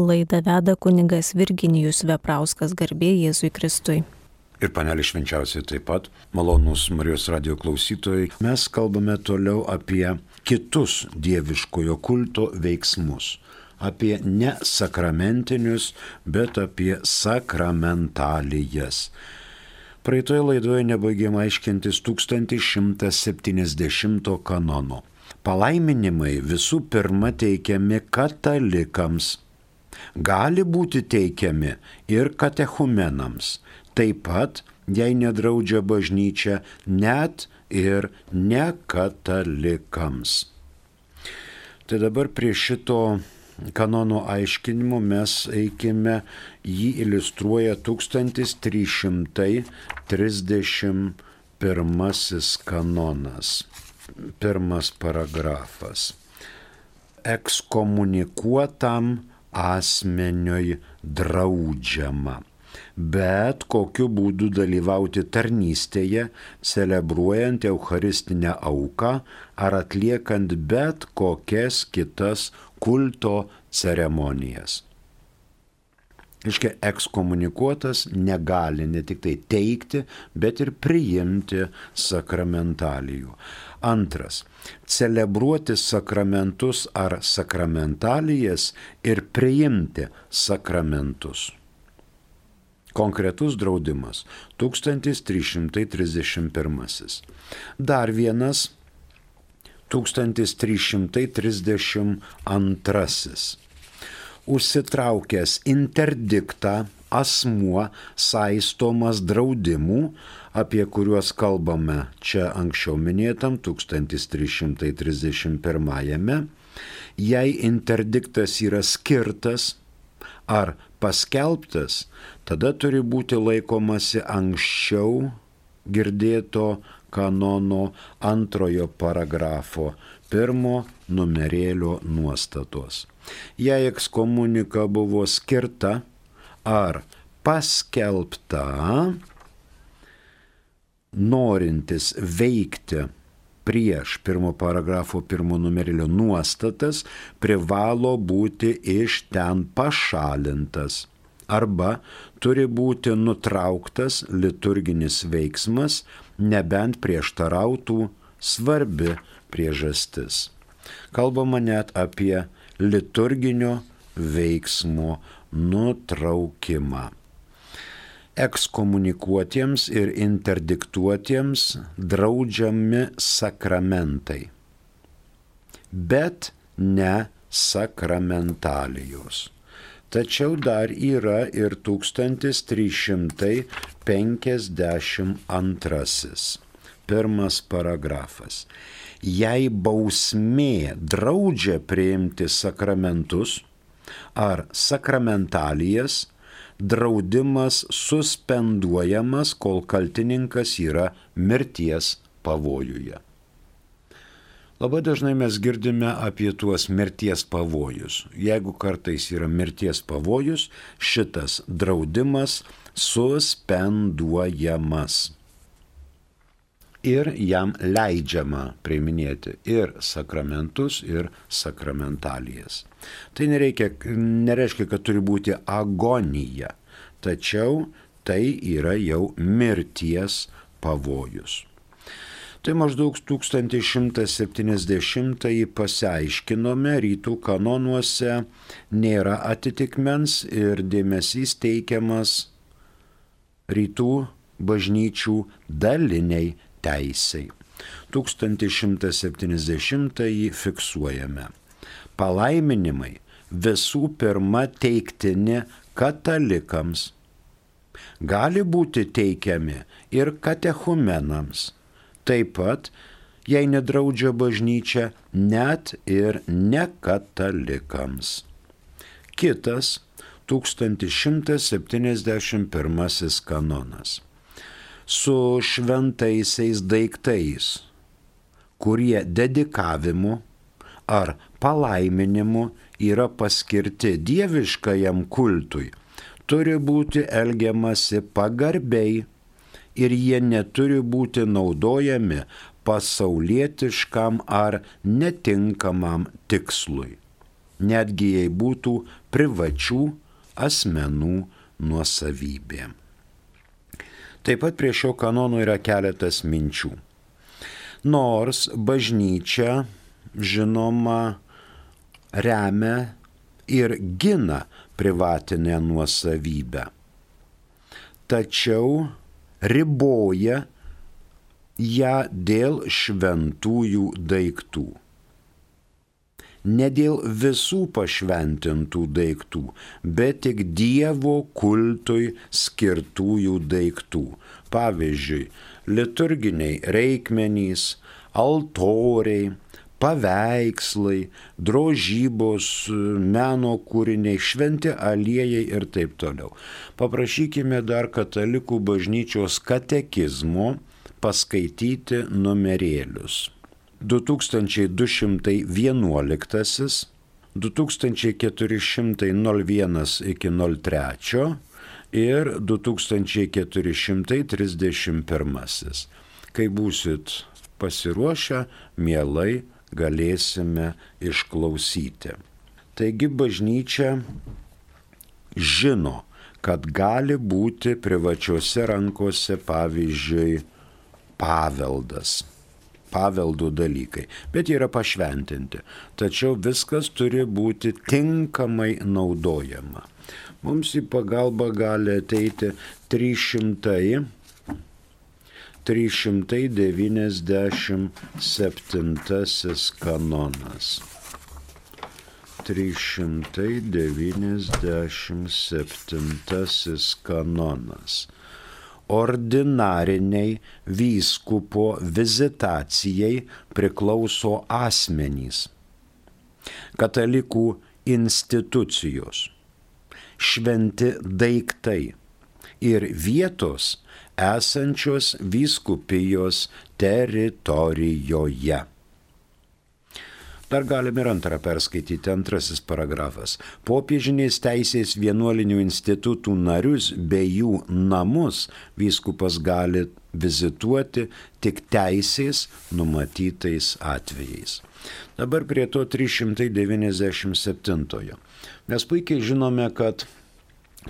Laida veda kuningas Virginijus Veprauskas garbė Jėzui Kristui. Ir panelį švenčiausiai taip pat, malonus Marijos radio klausytojai, mes kalbame toliau apie kitus dieviškojo kulto veiksmus apie ne sakramentinius, bet apie sakramentalijas. Praeitoje laidoje nebaigėm aiškintis 1170 kanono. Palaiminimai visų pirma teikiami katalikams. Gali būti teikiami ir katechumenams. Taip pat, jei nedraudžia bažnyčia, net ir nekatalikams. Tai dabar prie šito kanono aiškinimu mes eikime, jį iliustruoja 1331 kanonas, pirmas paragrafas. Ekskomunikuotam asmeniui draudžiama bet kokiu būdu dalyvauti tarnystėje, celebruojant Eucharistinę auką ar atliekant bet kokias kitas kulto ceremonijas. Iškia, ekskomunikuotas negali ne tik tai teikti, bet ir priimti sakramentalijų. Antras - celebruoti sakramentus ar sakramentalijas ir priimti sakramentus. Konkretus draudimas 1331. Dar vienas 1332. Užsitraukęs interdiktą asmuo saistomas draudimų, apie kuriuos kalbame čia anksčiau minėtam 1331. Jei interdiktas yra skirtas ar paskelbtas, tada turi būti laikomasi anksčiau girdėto kanono antrojo paragrafo pirmo numerėlio nuostatos. Jei ekskomunika buvo skirta ar paskelbta, norintis veikti prieš pirmo paragrafo pirmo numerilio nuostatas privalo būti iš ten pašalintas arba turi būti nutrauktas liturginis veiksmas, nebent prieštarautų svarbi priežastis. Kalbama net apie liturginio veiksmo nutraukimą ekskomunikuotiems ir interdiktuotiems draudžiami sakramentai, bet ne sakramentalijos. Tačiau dar yra ir 1352. Pirmas paragrafas. Jei bausmė draudžia priimti sakramentus ar sakramentalijas, draudimas suspenduojamas, kol kaltininkas yra mirties pavojuje. Labai dažnai mes girdime apie tuos mirties pavojus. Jeigu kartais yra mirties pavojus, šitas draudimas suspenduojamas ir jam leidžiama priiminėti ir sakramentus, ir sakramentalijas. Tai nereikia, nereiškia, kad turi būti agonija, tačiau tai yra jau mirties pavojus. Tai maždaug 1170-ąjį pasiaiškinome, rytų kanonuose nėra atitikmens ir dėmesys teikiamas rytų bažnyčių daliniai teisei. 1170 fiksuojame. Palaiminimai visų pirma teiktini katalikams. Gali būti teikiami ir katechumenams. Taip pat, jei nedraudžia bažnyčia, net ir nekatalikams. Kitas 1171 kanonas su šventaisiais daiktais, kurie dedikavimu ar palaiminimu yra paskirti dieviškajam kultui, turi būti elgiamasi pagarbiai ir jie neturi būti naudojami pasaulietiškam ar netinkamam tikslui. netgi jei būtų privačių asmenų nuosavybė. Taip pat prie šio kanono yra keletas minčių. Nors bažnyčia, žinoma, remia ir gina privatinę nuosavybę, tačiau riboja ją dėl šventųjų daiktų ne dėl visų pašventintų daiktų, bet tik Dievo kultui skirtųjų daiktų. Pavyzdžiui, liturginiai reikmenys, altoriai, paveikslai, drožybos, meno kūriniai, šventi aliejai ir taip toliau. Paprašykime dar katalikų bažnyčios katekizmo paskaityti numerėlius. 2211, 2401 iki 03 ir 2431. Kai būsit pasiruošę, mielai galėsime išklausyti. Taigi bažnyčia žino, kad gali būti privačiose rankose, pavyzdžiui, paveldas paveldų dalykai, bet jie yra pašventinti. Tačiau viskas turi būti tinkamai naudojama. Mums į pagalbą gali ateiti 300. 397 kanonas. 397 kanonas ordinariniai vyskupo vizitacijai priklauso asmenys, katalikų institucijos, šventi daiktai ir vietos esančios vyskupijos teritorijoje. Dar galime ir antrą perskaityti, antrasis paragrafas. Popiežinės teisės vienuolinių institutų narius bei jų namus vyskupas gali vizituoti tik teisės numatytais atvejais. Dabar prie to 397. Mes puikiai žinome, kad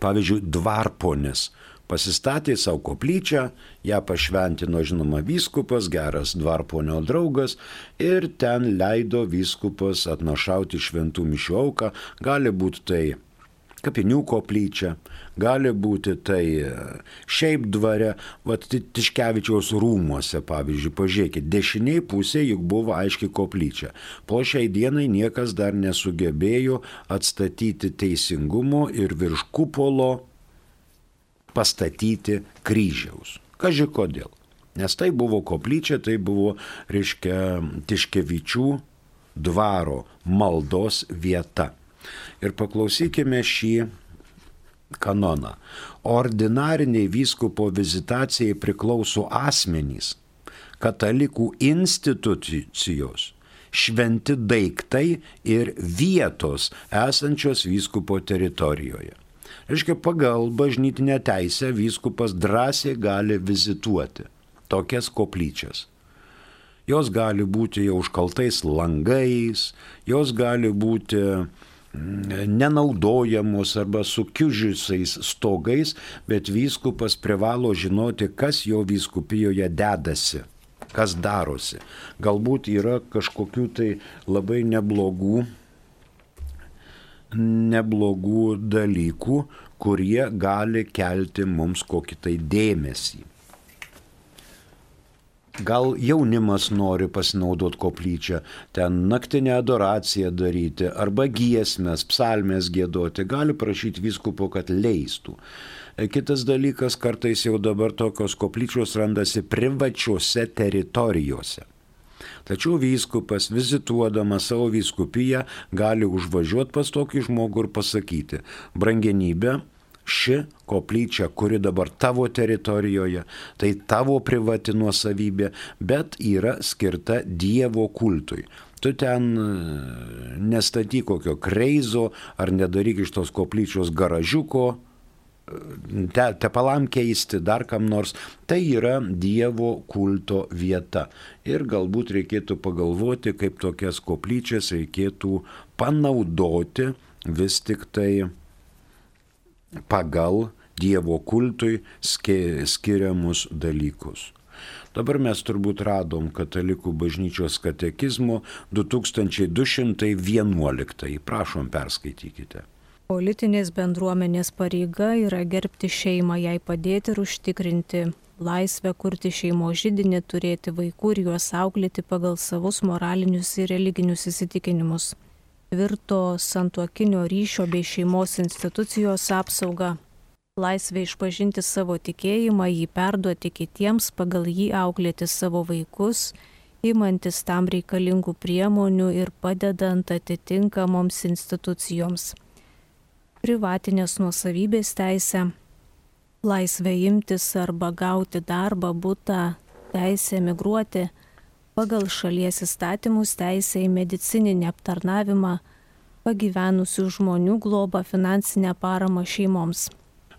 pavyzdžiui, dvarponis pasistatė savo koplyčią, ją pašventino žinoma vyskupas, geras dvarponio draugas ir ten leido vyskupas atnašauti šventų mišių auką, gali būti tai kapinių koplyčia, gali būti tai e, šiaip dvare, vad Tiškevičiaus rūmuose, pavyzdžiui, pažiūrėkit, dešiniai pusė juk buvo aiškiai koplyčia. Po šiai dienai niekas dar nesugebėjo atstatyti teisingumo ir virš kupolo pastatyti kryžiaus. Kaži kodėl. Nes tai buvo koplyčia, tai buvo, reiškia, Tiškevičių dvaro maldos vieta. Ir paklausykime šį kanoną. Ordinariniai vyskupo vizitacijai priklauso asmenys, katalikų institucijos, šventi daiktai ir vietos esančios vyskupo teritorijoje. Reiškia, pagal bažnytinę teisę vyskupas drąsiai gali vizituoti tokias koplyčias. Jos gali būti jau užkaltais langais, jos gali būti mm, nenaudojamos arba sukiužusiais stogais, bet vyskupas privalo žinoti, kas jo vyskupijoje dedasi, kas darosi. Galbūt yra kažkokių tai labai neblogų neblogų dalykų, kurie gali kelti mums kokį tai dėmesį. Gal jaunimas nori pasinaudoti koplyčią, ten naktinę adoraciją daryti, arba giesmės, psalmės gėdoti, gali prašyti vyskupo, kad leistų. Kitas dalykas, kartais jau dabar tokios koplyčios randasi privačiose teritorijose. Tačiau vyskupas, vizituodamas savo vyskupiją, gali užvažiuoti pas tokį žmogų ir pasakyti, brangenybė, ši koplyčia, kuri dabar tavo teritorijoje, tai tavo privati nuosavybė, bet yra skirta Dievo kultui. Tu ten e, nestatyk kokio kreizo ar nedaryk iš tos koplyčios garažiuko, te, tepalam keisti, dar kam nors, tai yra Dievo kulto vieta. Ir galbūt reikėtų pagalvoti, kaip tokias koplyčias reikėtų panaudoti vis tik tai pagal Dievo kultui skiriamus dalykus. Dabar mes turbūt radom Katalikų bažnyčios katekizmo 2211. Prašom, perskaitykite. Politinės bendruomenės pareiga yra gerbti šeimą, jai padėti ir užtikrinti laisvę kurti šeimo žydinį, turėti vaikų ir juos auklėti pagal savus moralinius ir religinius įsitikinimus. Tvirto santuokinio ryšio bei šeimos institucijos apsauga laisvę išpažinti savo tikėjimą, jį perduoti kitiems, pagal jį auklėti savo vaikus, įmantis tam reikalingų priemonių ir padedant atitinkamoms institucijoms. Privatinės nuosavybės teisė, laisvė imtis arba gauti darbą, būtą, teisė migruoti, pagal šalies įstatymus teisė į medicininį aptarnavimą, pagyvenusių žmonių globą, finansinę paramą šeimoms.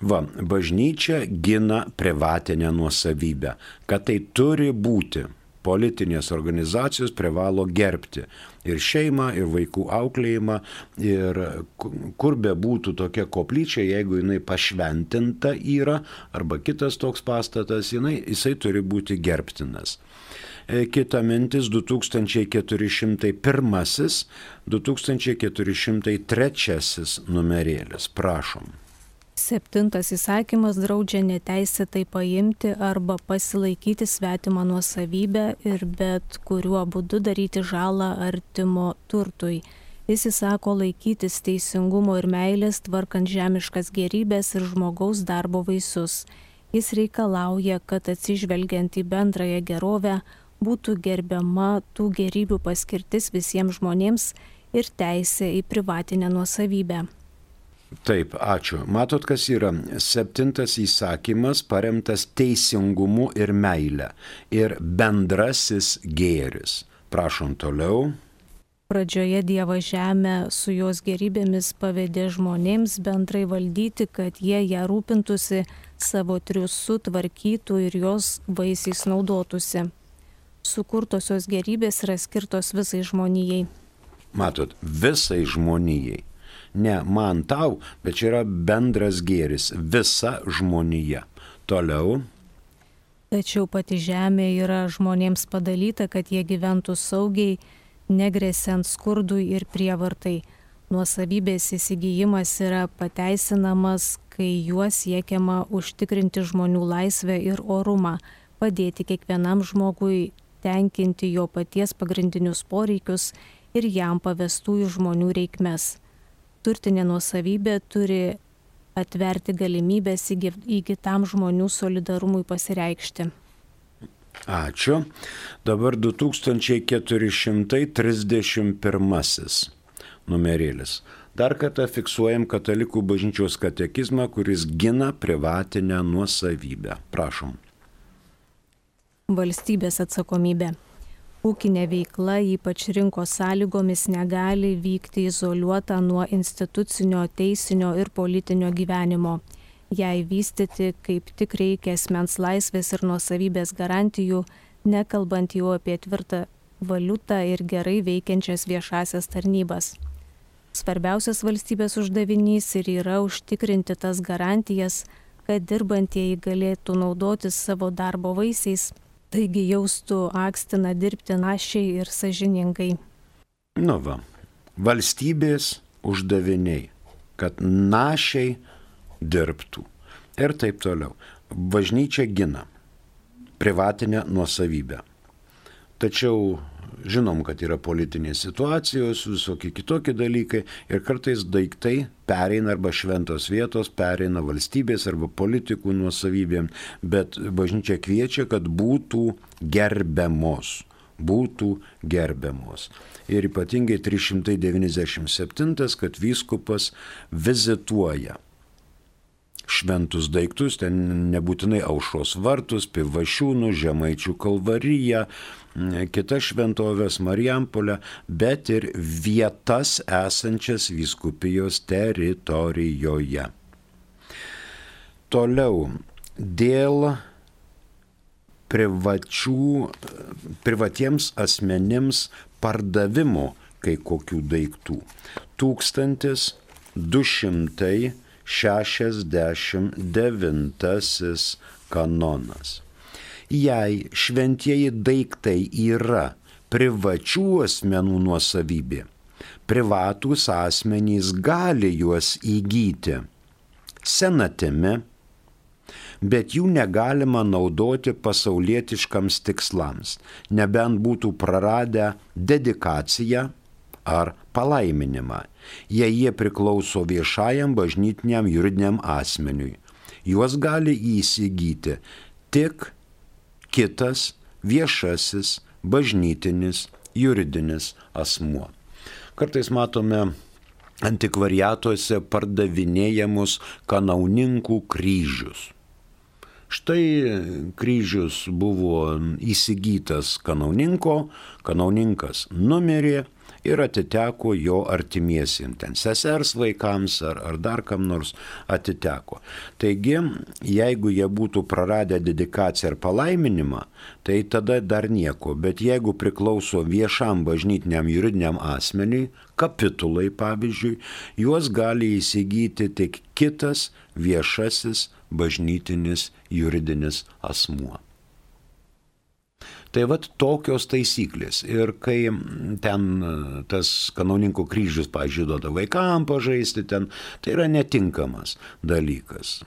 Va, bažnyčia gina privatinę nuosavybę, kad tai turi būti. Politinės organizacijos privalo gerbti ir šeimą, ir vaikų auklėjimą, ir kur be būtų tokia koplyčia, jeigu jinai pašventinta yra, arba kitas toks pastatas, jinai, jisai turi būti gerbtinas. E, kita mintis 2401, 2403 numerėlis. Prašom. Septintas įsakymas draudžia neteisėtai paimti arba pasilaikyti svetimą nuosavybę ir bet kuriuo būdu daryti žalą artimo turtui. Jis įsako laikytis teisingumo ir meilės, tvarkant žemiškas gerybės ir žmogaus darbo vaisius. Jis reikalauja, kad atsižvelgiant į bendrąją gerovę būtų gerbiama tų gerybių paskirtis visiems žmonėms ir teisė į privatinę nuosavybę. Taip, ačiū. Matot, kas yra septintas įsakymas paremtas teisingumu ir meile ir bendrasis gėris. Prašom toliau. Pradžioje Dievo žemę su jos gerybėmis pavedė žmonėms bendrai valdyti, kad jie ją rūpintųsi, savo triusu tvarkytų ir jos vaisiais naudotųsi. Sukurtosios gerybės yra skirtos visai žmonijai. Matot, visai žmonijai ne man tau, bet čia yra bendras gėris, visa žmonija. Toliau. Tačiau pati žemė yra žmonėms padalyta, kad jie gyventų saugiai, negrėsiant skurdui ir prievartai. Nuosavybės įsigijimas yra pateisinamas, kai juos siekiama užtikrinti žmonių laisvę ir orumą, padėti kiekvienam žmogui tenkinti jo paties pagrindinius poreikius ir jam pavestųjų žmonių reikmes turtinė nuosavybė turi atverti galimybės įgytam žmonių solidarumui pasireikšti. Ačiū. Dabar 2431 numerėlis. Dar kartą fiksuojam katalikų bažnyčios katekizmą, kuris gina privatinę nuosavybę. Prašom. Valstybės atsakomybė. Ūkinė veikla, ypač rinkos sąlygomis, negali vykti izoliuota nuo institucinio, teisinio ir politinio gyvenimo. Jei vystyti kaip tik reikia asmens laisvės ir nuosavybės garantijų, nekalbant jau apie tvirtą valiutą ir gerai veikiančias viešasias tarnybas. Svarbiausias valstybės uždavinys ir yra užtikrinti tas garantijas, kad dirbantieji galėtų naudotis savo darbo vaisiais taigi jaustų akstiną dirbti našiai ir sažiningai. Nu va, valstybės uždaviniai, kad našiai dirbtų ir taip toliau. Bažnyčia gina privatinę nuosavybę. Tačiau žinom, kad yra politinės situacijos, visokie kitokie dalykai ir kartais daiktai pereina arba šventos vietos, pereina valstybės arba politikų nuosavybėm, bet bažnyčia kviečia, kad būtų gerbiamos būtų gerbiamos. Ir ypatingai 397, kad vyskupas vizituoja šventus daiktus, ten nebūtinai aušros vartus, pivašiūnų, žemaičių kalvaryją, kitas šventovės Marijampolę, bet ir vietas esančias vyskupijos teritorijoje. Toliau, dėl privačių, privatiems asmenims pardavimo kai kokių daiktų. 1269 kanonas. Jei šventieji daiktai yra privačių asmenų nuosavybė, privatūs asmenys gali juos įgyti senatimi, bet jų negalima naudoti pasaulietiškams tikslams, nebent būtų praradę dedikaciją ar palaiminimą, jei jie priklauso viešajam bažnytiniam juridiniam asmeniui. Juos gali įsigyti tik kitas viešasis bažnytinis juridinis asmuo. Kartais matome antikvariatuose pardavinėjamus kanauninkų kryžius. Štai kryžius buvo įsigytas kanauninko, kanauninkas numirė ir atiteko jo artimiesiems, ten sesers vaikams ar, ar dar kam nors atiteko. Taigi, jeigu jie būtų praradę dedikaciją ar palaiminimą, tai tada dar nieko, bet jeigu priklauso viešam bažnytiniam juridiniam asmeniui, kapitulai pavyzdžiui, juos gali įsigyti tik kitas viešasis bažnytinis juridinis asmuo. Tai vad tokios taisyklės. Ir kai ten tas kanauninko kryžius, pažiūrėjau, duoda vaikam pažaisti ten, tai yra netinkamas dalykas.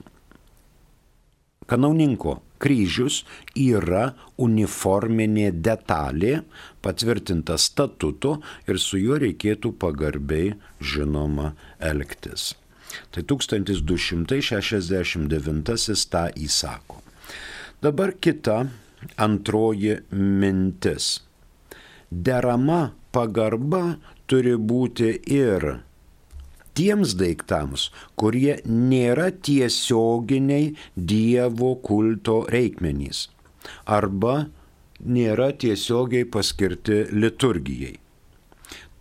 Kanauninko kryžius yra uniforminė detalė, patvirtinta statutu ir su juo reikėtų pagarbiai žinoma elgtis. Tai 1269 tą įsako. Dabar kita antroji mintis. Derama pagarba turi būti ir tiems daiktams, kurie nėra tiesioginiai Dievo kulto reikmenys arba nėra tiesiogiai paskirti liturgijai.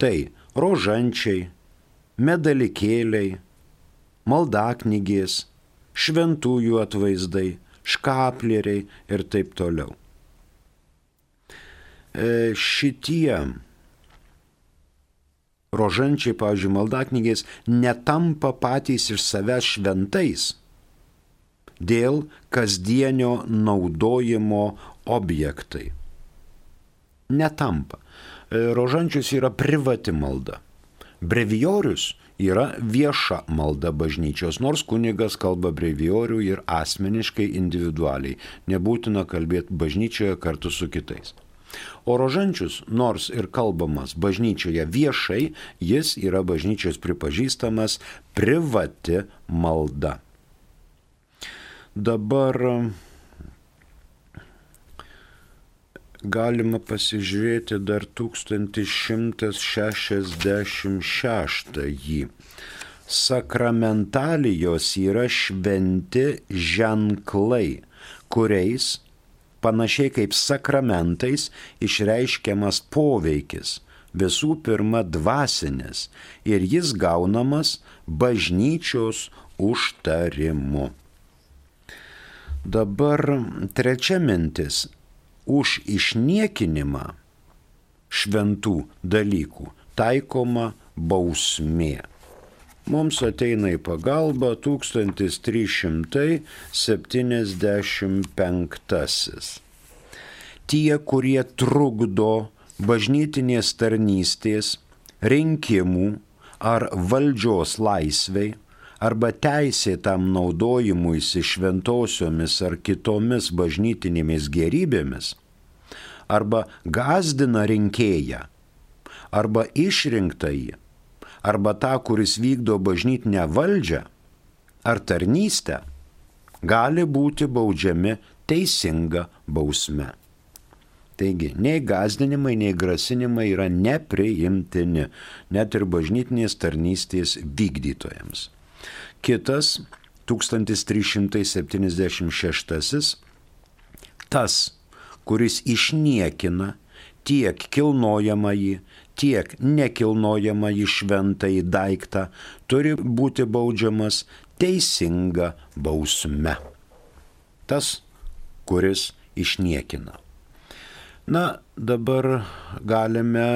Tai rožančiai, medalikėliai, maldaknygės, šventųjų atvaizdai, škaplieriai ir taip toliau. E, šitie rožančiai, pavyzdžiui, maldaknygės netampa patys iš savęs šventais dėl kasdienio naudojimo objektai. Netampa. E, rožančius yra privati malda. Brevijorius yra vieša malda bažnyčios, nors kunigas kalba brevijorių ir asmeniškai individualiai. Nebūtina kalbėti bažnyčioje kartu su kitais. O rožančius, nors ir kalbamas bažnyčioje viešai, jis yra bažnyčios pripažįstamas privati malda. Dabar galima pasižiūrėti dar 1166. Sakramentalijos yra šventi ženklai, kuriais panašiai kaip sakramentais išreiškiamas poveikis, visų pirma dvasinis ir jis gaunamas bažnyčios užtarimu. Dabar trečia mintis - už išniekinimą šventų dalykų taikoma bausmė mums ateina į pagalbą 1375. Tie, kurie trukdo bažnytinės tarnystės, rinkimų ar valdžios laisvei arba teisėtam naudojimuisi šventosiomis ar kitomis bažnytinėmis gerybėmis, arba gazdina rinkėją, arba išrinktąjį, arba tą, kuris vykdo bažnytinę valdžią ar tarnystę, gali būti baudžiami teisinga bausme. Taigi, nei gazdinimai, nei grasinimai yra nepriimtini, net ir bažnytinės tarnystės vykdytojams. Kitas 1376. Tas, kuris išniekina tiek kilnojamąjį, tiek nekilnojama į šventąjį daiktą turi būti baudžiamas teisinga bausme. Tas, kuris išniekina. Na, dabar galime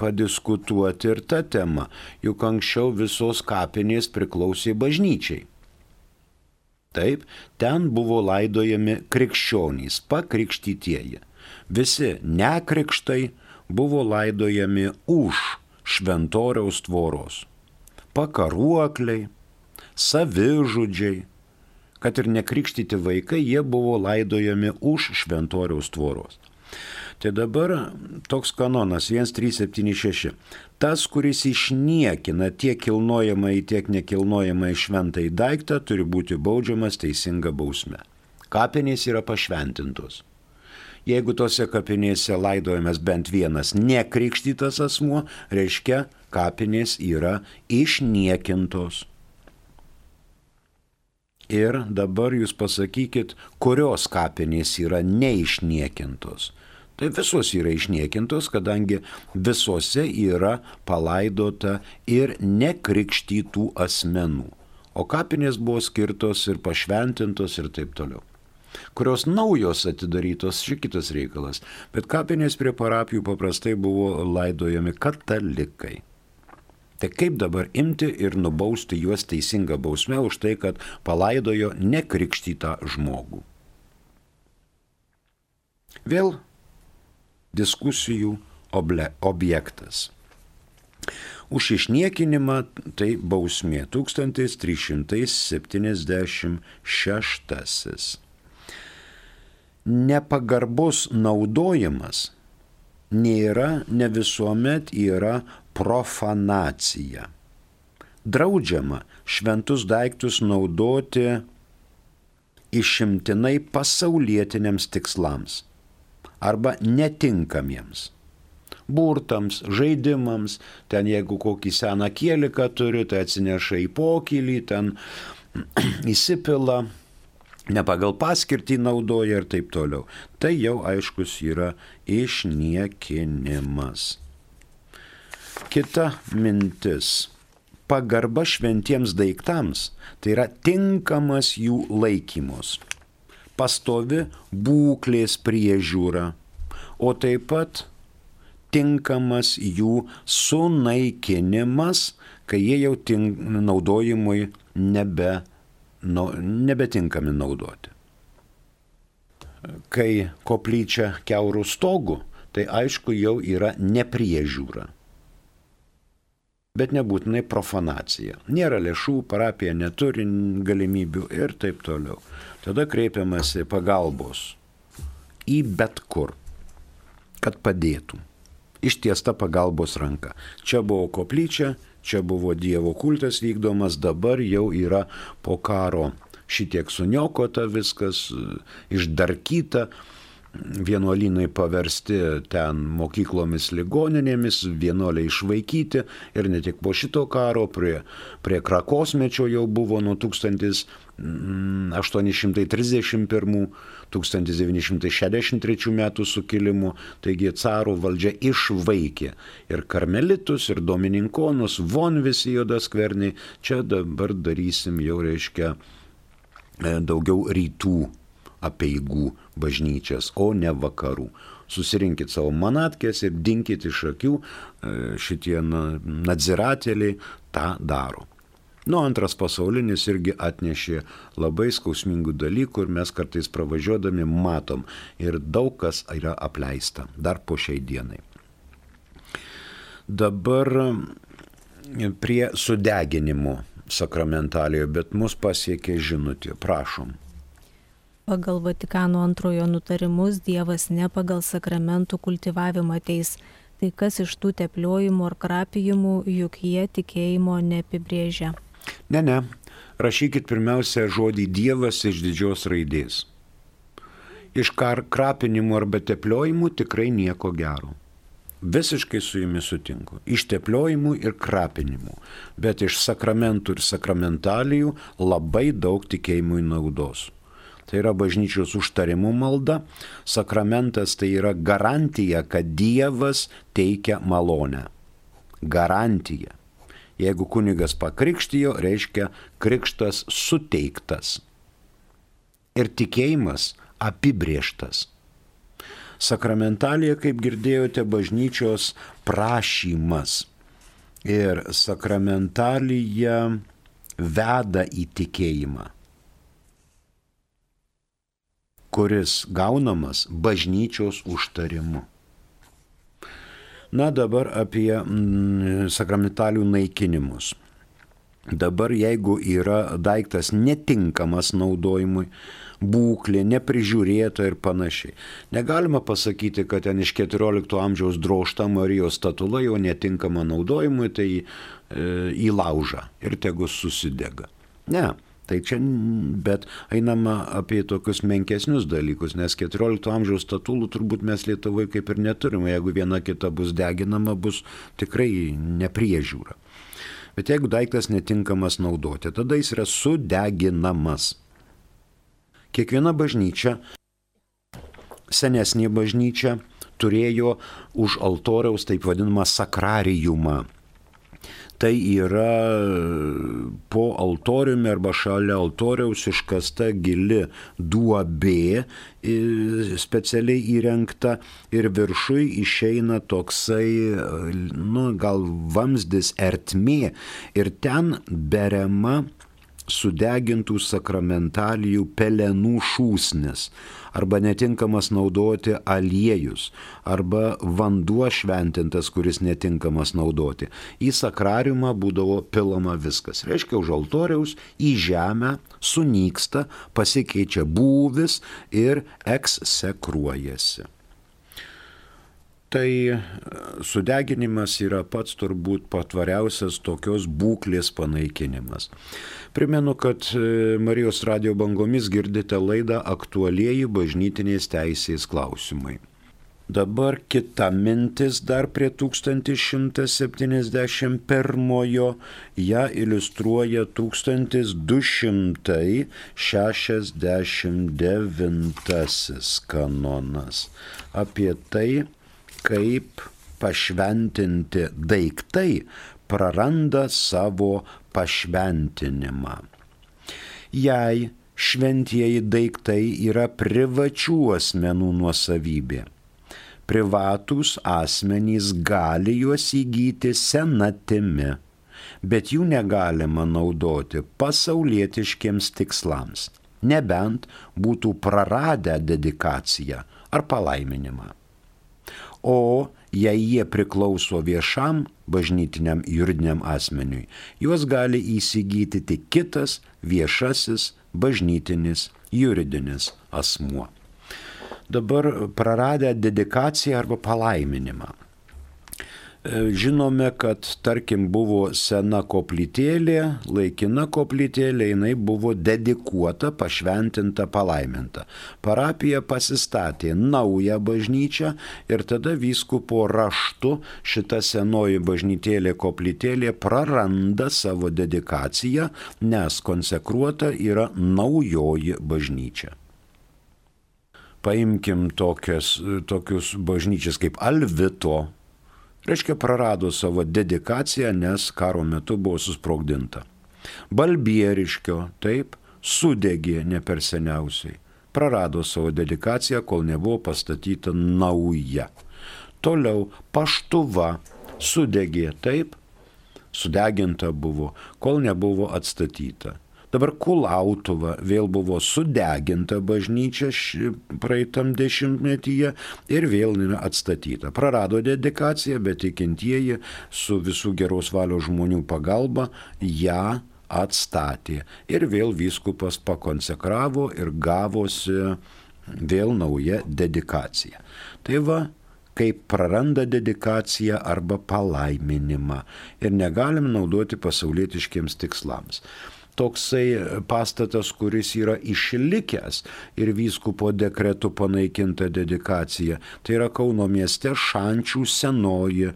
padiskutuoti ir tą temą, juk anksčiau visos kapinės priklausė bažnyčiai. Taip, ten buvo laidojami krikščionys, pakrikštytieji. Visi nekrikštai buvo laidojami už šventoriaus tvoros. Pakaruokliai, savižudžiai, kad ir nekrikštyti vaikai, jie buvo laidojami už šventoriaus tvoros. Tai dabar toks kanonas 1376. Tas, kuris išniekina tiek kilnojamą į tiek šventą į daiktą, turi būti baudžiamas teisinga bausme. Kapinės yra pašventintos. Jeigu tose kapinėse laidojamas bent vienas nekrikštytas asmuo, reiškia, kapinės yra išniekintos. Ir dabar jūs pasakykit, kurios kapinės yra neišniekintos. Tai visos yra išniekintos, kadangi visose yra palaidota ir nekrikštytų asmenų. O kapinės buvo skirtos ir pašventintos ir taip toliau. Kurios naujos atidarytos, čia kitas reikalas. Bet kapinės prie parapijų paprastai buvo laidojami katalikai. Tai kaip dabar imti ir nubausti juos teisingą bausmę už tai, kad palaidojo nekrikštytą žmogų? Vėl diskusijų objektas. Už išniekinimą tai bausmė 1376. Nepagarbus naudojimas nėra, ne visuomet yra profanacija. Draudžiama šventus daiktus naudoti išimtinai pasaulietiniams tikslams arba netinkamiems. Būrtams, žaidimams, ten jeigu kokį seną kieliką turi, tai atsineša į pokylį, ten įsipila, ne pagal paskirtį naudoja ir taip toliau. Tai jau aiškus yra išniekinimas. Kita mintis. Pagarba šventiems daiktams tai yra tinkamas jų laikymus. Pastovi būklės priežiūra, o taip pat tinkamas jų sunaikinimas, kai jie jau tink, naudojimui nebe, nu, nebetinkami naudoti. Kai koplyčia keurų stogų, tai aišku jau yra nepriežiūra bet nebūtinai profanacija. Nėra lėšų, parapija neturi galimybių ir taip toliau. Tada kreipiamasi pagalbos į bet kur, kad padėtų. Ištiesta pagalbos ranka. Čia buvo koplyčia, čia buvo Dievo kultas vykdomas, dabar jau yra po karo šitiek suniokota viskas, išdarkyta vienuolynai paversti ten mokyklomis ligoninėmis, vienuoliai išvaikyti ir ne tik po šito karo, prie, prie Krakosmečio jau buvo nuo 1831-1963 metų sukilimų, taigi caro valdžia išvaikė ir karmelitus, ir domininkonus, von visi juodaskverniai, čia dabar darysim jau reiškia e, daugiau rytų apieigų bažnyčias, o ne vakarų. Susirinkit savo manatkės ir dinkit iš akių, e, šitie nadziratėliai tą daro. Nu, antras pasaulinis irgi atnešė labai skausmingų dalykų ir mes kartais pravažiuodami matom ir daug kas yra apleista dar po šiai dienai. Dabar prie sudeginimo sakramentalijoje, bet mus pasiekė žinutė, prašom. Pagal Vatikano antrojo nutarimus Dievas ne pagal sakramentų kultivavimą ateis. Tai kas iš tų tepliojimų ar krapijimų, juk jie tikėjimo neapibrėžia. Ne, ne. Rašykit pirmiausia žodį Dievas iš didžios raidės. Iš krapinimų arba tepliojimų tikrai nieko gero. Visiškai su jumis sutinku. Iš tepliojimų ir krapinimų. Bet iš sakramentų ir sakramentalijų labai daug tikėjimui naudos tai yra bažnyčios užtarimų malda, sakramentas tai yra garantija, kad Dievas teikia malonę. Garantija. Jeigu kunigas pakrikštijo, reiškia krikštas suteiktas. Ir tikėjimas apibrieštas. Sakramentalija, kaip girdėjote, bažnyčios prašymas. Ir sakramentalija veda į tikėjimą, kuris gaunamas bažnyčios užtarimu. Na dabar apie mm, sakramentalių naikinimus. Dabar jeigu yra daiktas netinkamas naudojimui, būklė, neprižiūrėta ir panašiai. Negalima pasakyti, kad ten iš 14 amžiaus drošta Marijos statula jau netinkama naudojimui, tai e, į laužą ir tegu susidega. Ne, Tai čia, bet einama apie tokius menkesnius dalykus, nes 14 amžiaus statulų turbūt mes Lietuvoje kaip ir neturime. Jeigu viena kita bus deginama, bus tikrai nepriežiūra. Bet jeigu daiktas netinkamas naudoti, tada jis yra sudeginamas. Kiekviena bažnyčia, senesnė bažnyčia, turėjo už altoriaus taip vadinamą sakrarijumą tai yra po altoriumi arba šalia altoriaus iškasta gili duobė specialiai įrengta ir viršui išeina toksai, nu, gal vamzdis ertmė. Ir ten beriama sudegintų sakramentalijų pelenų šūsnis arba netinkamas naudoti aliejus, arba vanduo šventintas, kuris netinkamas naudoti. Į sakrariumą būdavo pilama viskas. Reiškia, už altoriaus į žemę sunyksta, pasikeičia būvis ir eksekruojasi. Tai e, sudeginimas yra pats turbūt patvariausias tokios būklės panaikinimas. Primenu, kad e, Marijos radio bangomis girdite laidą aktualieji bažnytinės teisės klausimai. Dabar kita mintis dar prie 1171, ją iliustruoja 1269 kanonas. Apie tai, kaip pašventinti daiktai praranda savo pašventinimą. Jei šventieji daiktai yra privačių asmenų nuosavybė, privatūs asmenys gali juos įgyti senatimi, bet jų negalima naudoti pasaulietiškiams tikslams, nebent būtų praradę dedikaciją ar palaiminimą o jei jie priklauso viešam bažnytiniam juridiniam asmeniui, juos gali įsigyti tik kitas viešasis bažnytinis juridinis asmuo. Dabar praradę dedikaciją arba palaiminimą. E, žinome, kad tarkim buvo sena koplytėlė, laikina koplytėlė, jinai buvo dedikuota, pašventinta, palaiminta. Parapija pasistatė naują bažnyčią ir tada vyskupo raštu šita senoji bažnytėlė koplytėlė praranda savo dedikaciją, nes konsekruota yra naujoji bažnyčia paimkim tokias, tokius bažnyčias kaip Alvito Reiškia, prarado savo dedikaciją, nes karo metu buvo susprogdinta. Balbieriškio, taip, sudegė ne per seniausiai. Prarado savo dedikaciją, kol nebuvo pastatyta nauja. Toliau paštuva sudegė, taip, sudeginta buvo, kol nebuvo atstatyta. Dabar Kulautuva vėl buvo sudeginta bažnyčia praeitam dešimtmetyje ir vėl atstatyta. Prarado dedikaciją, bet tikintieji su visų geros valios žmonių pagalba ją atstatė. Ir vėl vyskupas pakonsekravo ir gavosi vėl nauja dedikacija. Tai va, kaip praranda dedikaciją arba palaiminimą ir negalim naudoti pasaulietiškiams tikslams toksai pastatas, kuris yra išlikęs ir vyskupo dekretu panaikinta dedikacija. Tai yra Kauno mieste Šančių senoji e,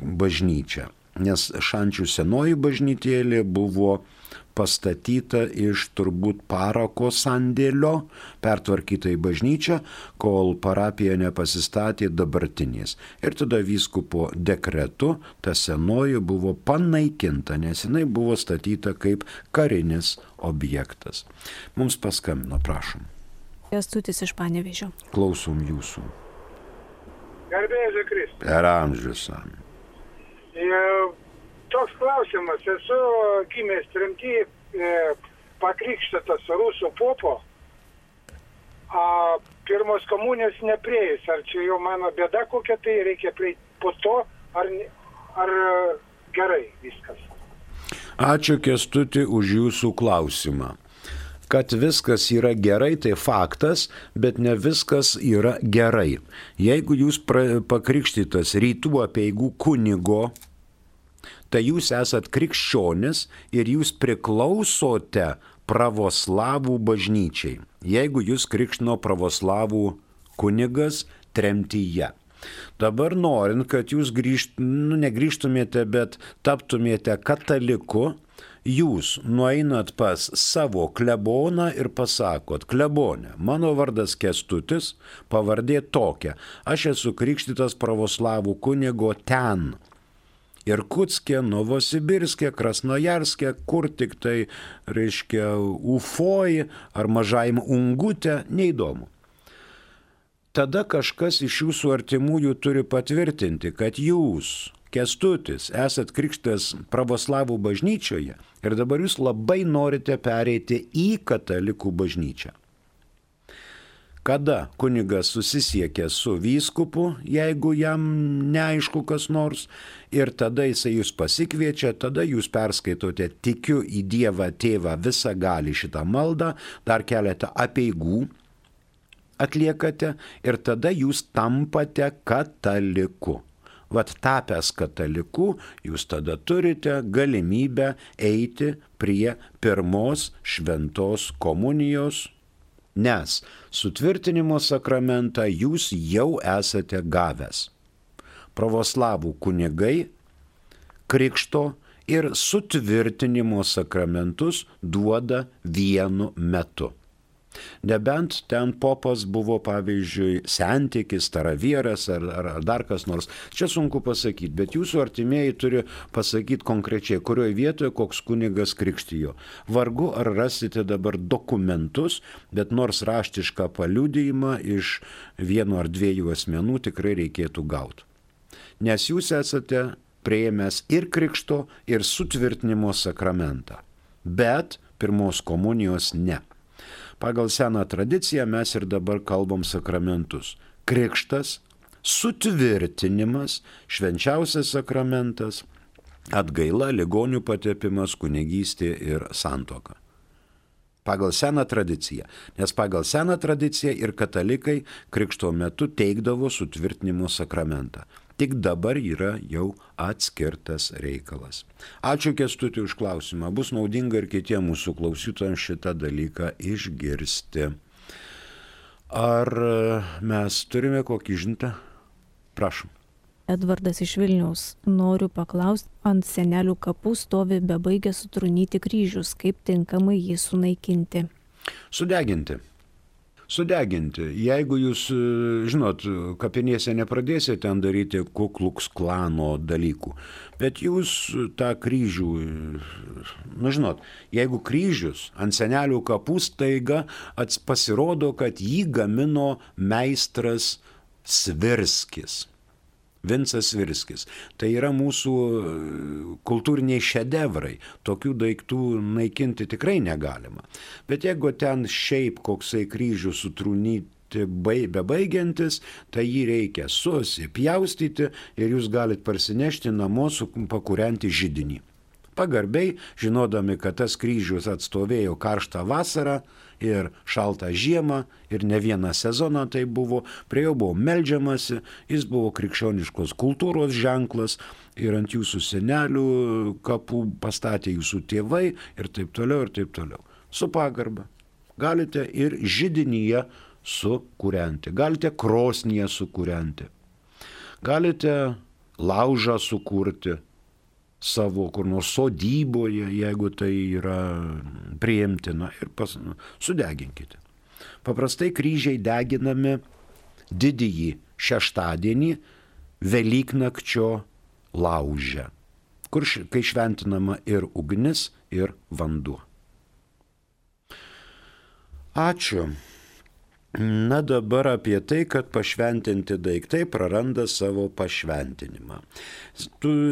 bažnyčia. Nes Šančių senoji bažnytėlė buvo pastatyta iš turbūt parako sandėlio, pertvarkyta į bažnyčią, kol parapija nepasistatė dabartinės. Ir tada vyskupo dekretu ta senoji buvo panaikinta, nes jinai buvo statyta kaip karinis objektas. Mums paskambino, prašom. Kestutis iš Panevežio. Klausom jūsų. Garbėjai Kristus. Per amžius. E, toks klausimas, esu gimęs tremty, e, pakrikštytas rusų popo, a, pirmos komunijos neprieis, ar čia jau mano bėda kokia tai reikia prieiti po to, ar, ar e, gerai viskas. Ačiū Kestuti už jūsų klausimą. Kad viskas yra gerai, tai faktas, bet ne viskas yra gerai. Jeigu jūs pra- pakrikštytas rytų apieigų kunigo, tai jūs esat krikščionis ir jūs priklausote pravoslavų bažnyčiai. Jeigu jūs krikštino pravoslavų kunigas tremtyje. Dabar norint, kad jūs grįžt, nu, negrįžtumėte, bet taptumėte kataliku, jūs nueinat pas savo kleboną ir pasakot, klebonė, mano vardas Kestutis, pavardė tokia, aš esu krikštytas pravoslavų kunigo ten. Irkutskė, Novosibirskė, Krasnojarskė, kur tik tai, reiškia, Ufoj ar mažajam Ungutė, neįdomu. Tada kažkas iš jūsų artimųjų turi patvirtinti, kad jūs, Kestutis, esat krikštas pravoslavų bažnyčioje ir dabar jūs labai norite pereiti į katalikų bažnyčią. Kada kunigas susisiekia su vyskupu, jeigu jam neaišku kas nors, ir tada jisai jūs pasikviečia, tada jūs perskaitote tikiu į Dievą tėvą visą gali šitą maldą, dar keletą apieigų atliekate ir tada jūs tampate kataliku. Vat tapęs kataliku, jūs tada turite galimybę eiti prie pirmos šventos komunijos nes sutvirtinimo sakramentą jūs jau esate gavęs. Pravoslavų kunigai krikšto ir sutvirtinimo sakramentus duoda vienu metu. Nebent ten popas buvo, pavyzdžiui, sentikis, taravieras ar, ar, ar dar kas nors. Čia sunku pasakyti, bet jūsų artimieji turi pasakyti konkrečiai, kurioje vietoje koks kunigas krikštijo. Vargu ar rasite dabar dokumentus, bet nors raštišką paliudijimą iš vieno ar dviejų asmenų tikrai reikėtų gauti. Nes jūs esate prieėmęs ir krikšto, ir sutvirtinimo sakramentą. Bet pirmos komunijos ne. Pagal seną tradiciją mes ir dabar kalbam sakramentus. Krikštas, sutvirtinimas, švenčiausias sakramentas, atgaila, ligonių patepimas, kunigystė ir santoka. Pagal seną tradiciją. Nes pagal seną tradiciją ir katalikai krikšto metu teikdavo sutvirtinimo sakramentą. Tik dabar yra jau atskirtas reikalas. Ačiū Kestutį už klausimą. Bus naudinga ir kitiems mūsų klausytojams šitą dalyką išgirsti. Ar mes turime kokį žintą? Prašom. Edvardas iš Vilniaus. Noriu paklausti, ant senelių kapų stovi bebaigę sutrunyti kryžius, kaip tinkamai jį sunaikinti. Sudeginti. Sudeginti. Jeigu jūs, e, žinot, kapinėse nepradėsite ten daryti kukluks klano dalykų, bet jūs tą kryžių, na žinot, jeigu kryžius ant senelių kapų staiga pasirodo, kad jį gamino meistras Svirskis. Vincas Virskis. Tai yra mūsų kultūriniai šedevrai. Tokių daiktų naikinti tikrai negalima. Bet jeigu ten šiaip koksai kryžių sutrūnyti bebaigiantis, tai jį reikia susipjaustyti ir jūs galite parsinešti namo pakurianti žydinį. Pagarbiai, žinodami, kad tas kryžius atstovėjo karštą vasarą ir šaltą žiemą ir ne vieną sezoną tai buvo, prie jo buvo melžiamasi, jis buvo krikščioniškos kultūros ženklas ir ant jūsų senelių kapų pastatė jūsų tėvai ir taip toliau ir taip toliau. Su pagarba. Galite ir židinyje sukūrenti, galite krosnyje sukūrenti, galite laužą sukurti savo kur nors sodyboje, jeigu tai yra priimtina ir pas, nu, sudeginkite. Paprastai kryžiai deginami didįjį šeštadienį Velyknakčio laužę, kur kai šventinama ir ugnis, ir vanduo. Ačiū. Na dabar apie tai, kad pašventinti daiktai praranda savo pašventinimą.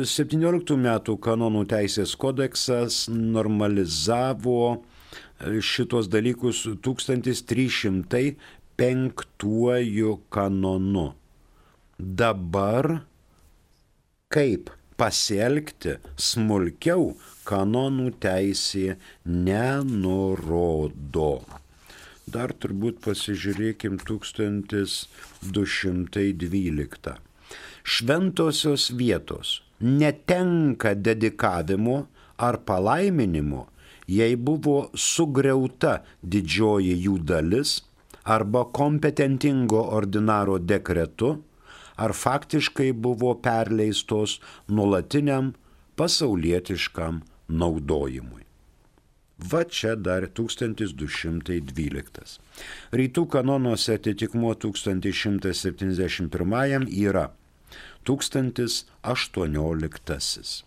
17 metų kanonų teisės kodeksas normalizavo e, šitos dalykus 1305 kanonu. Dabar kaip pasielgti smulkiau kanonų teisė nenurodo. Dar turbūt pasižiūrėkim 1212. Šventosios vietos netenka dedikavimo ar palaiminimo, jei buvo sugriauta didžioji jų dalis arba kompetentingo ordinaro dekretu, ar faktiškai buvo perleistos nuolatiniam pasaulietiškam naudojimui. Va čia dar 1212. Rytų kanonuose atitikmuo 1171 yra 1018.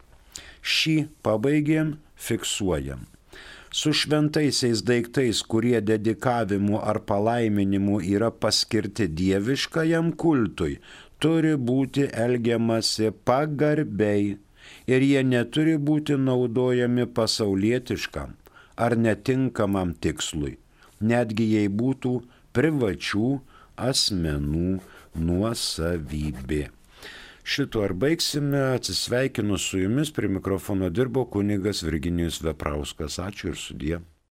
Šį pabaigėm, fiksuojam. Su šventaisiais daiktais, kurie dedikavimu ar palaiminimu yra paskirti dieviškajam kultui, turi būti elgiamasi pagarbiai ir jie neturi būti naudojami pasaulietiškam ar netinkamam tikslui, netgi jei būtų privačių asmenų nuosavybė. Šito ar baigsime, atsisveikinu su jumis, prie mikrofono dirbo kunigas Virginijus Veprauskas. Ačiū ir sudie.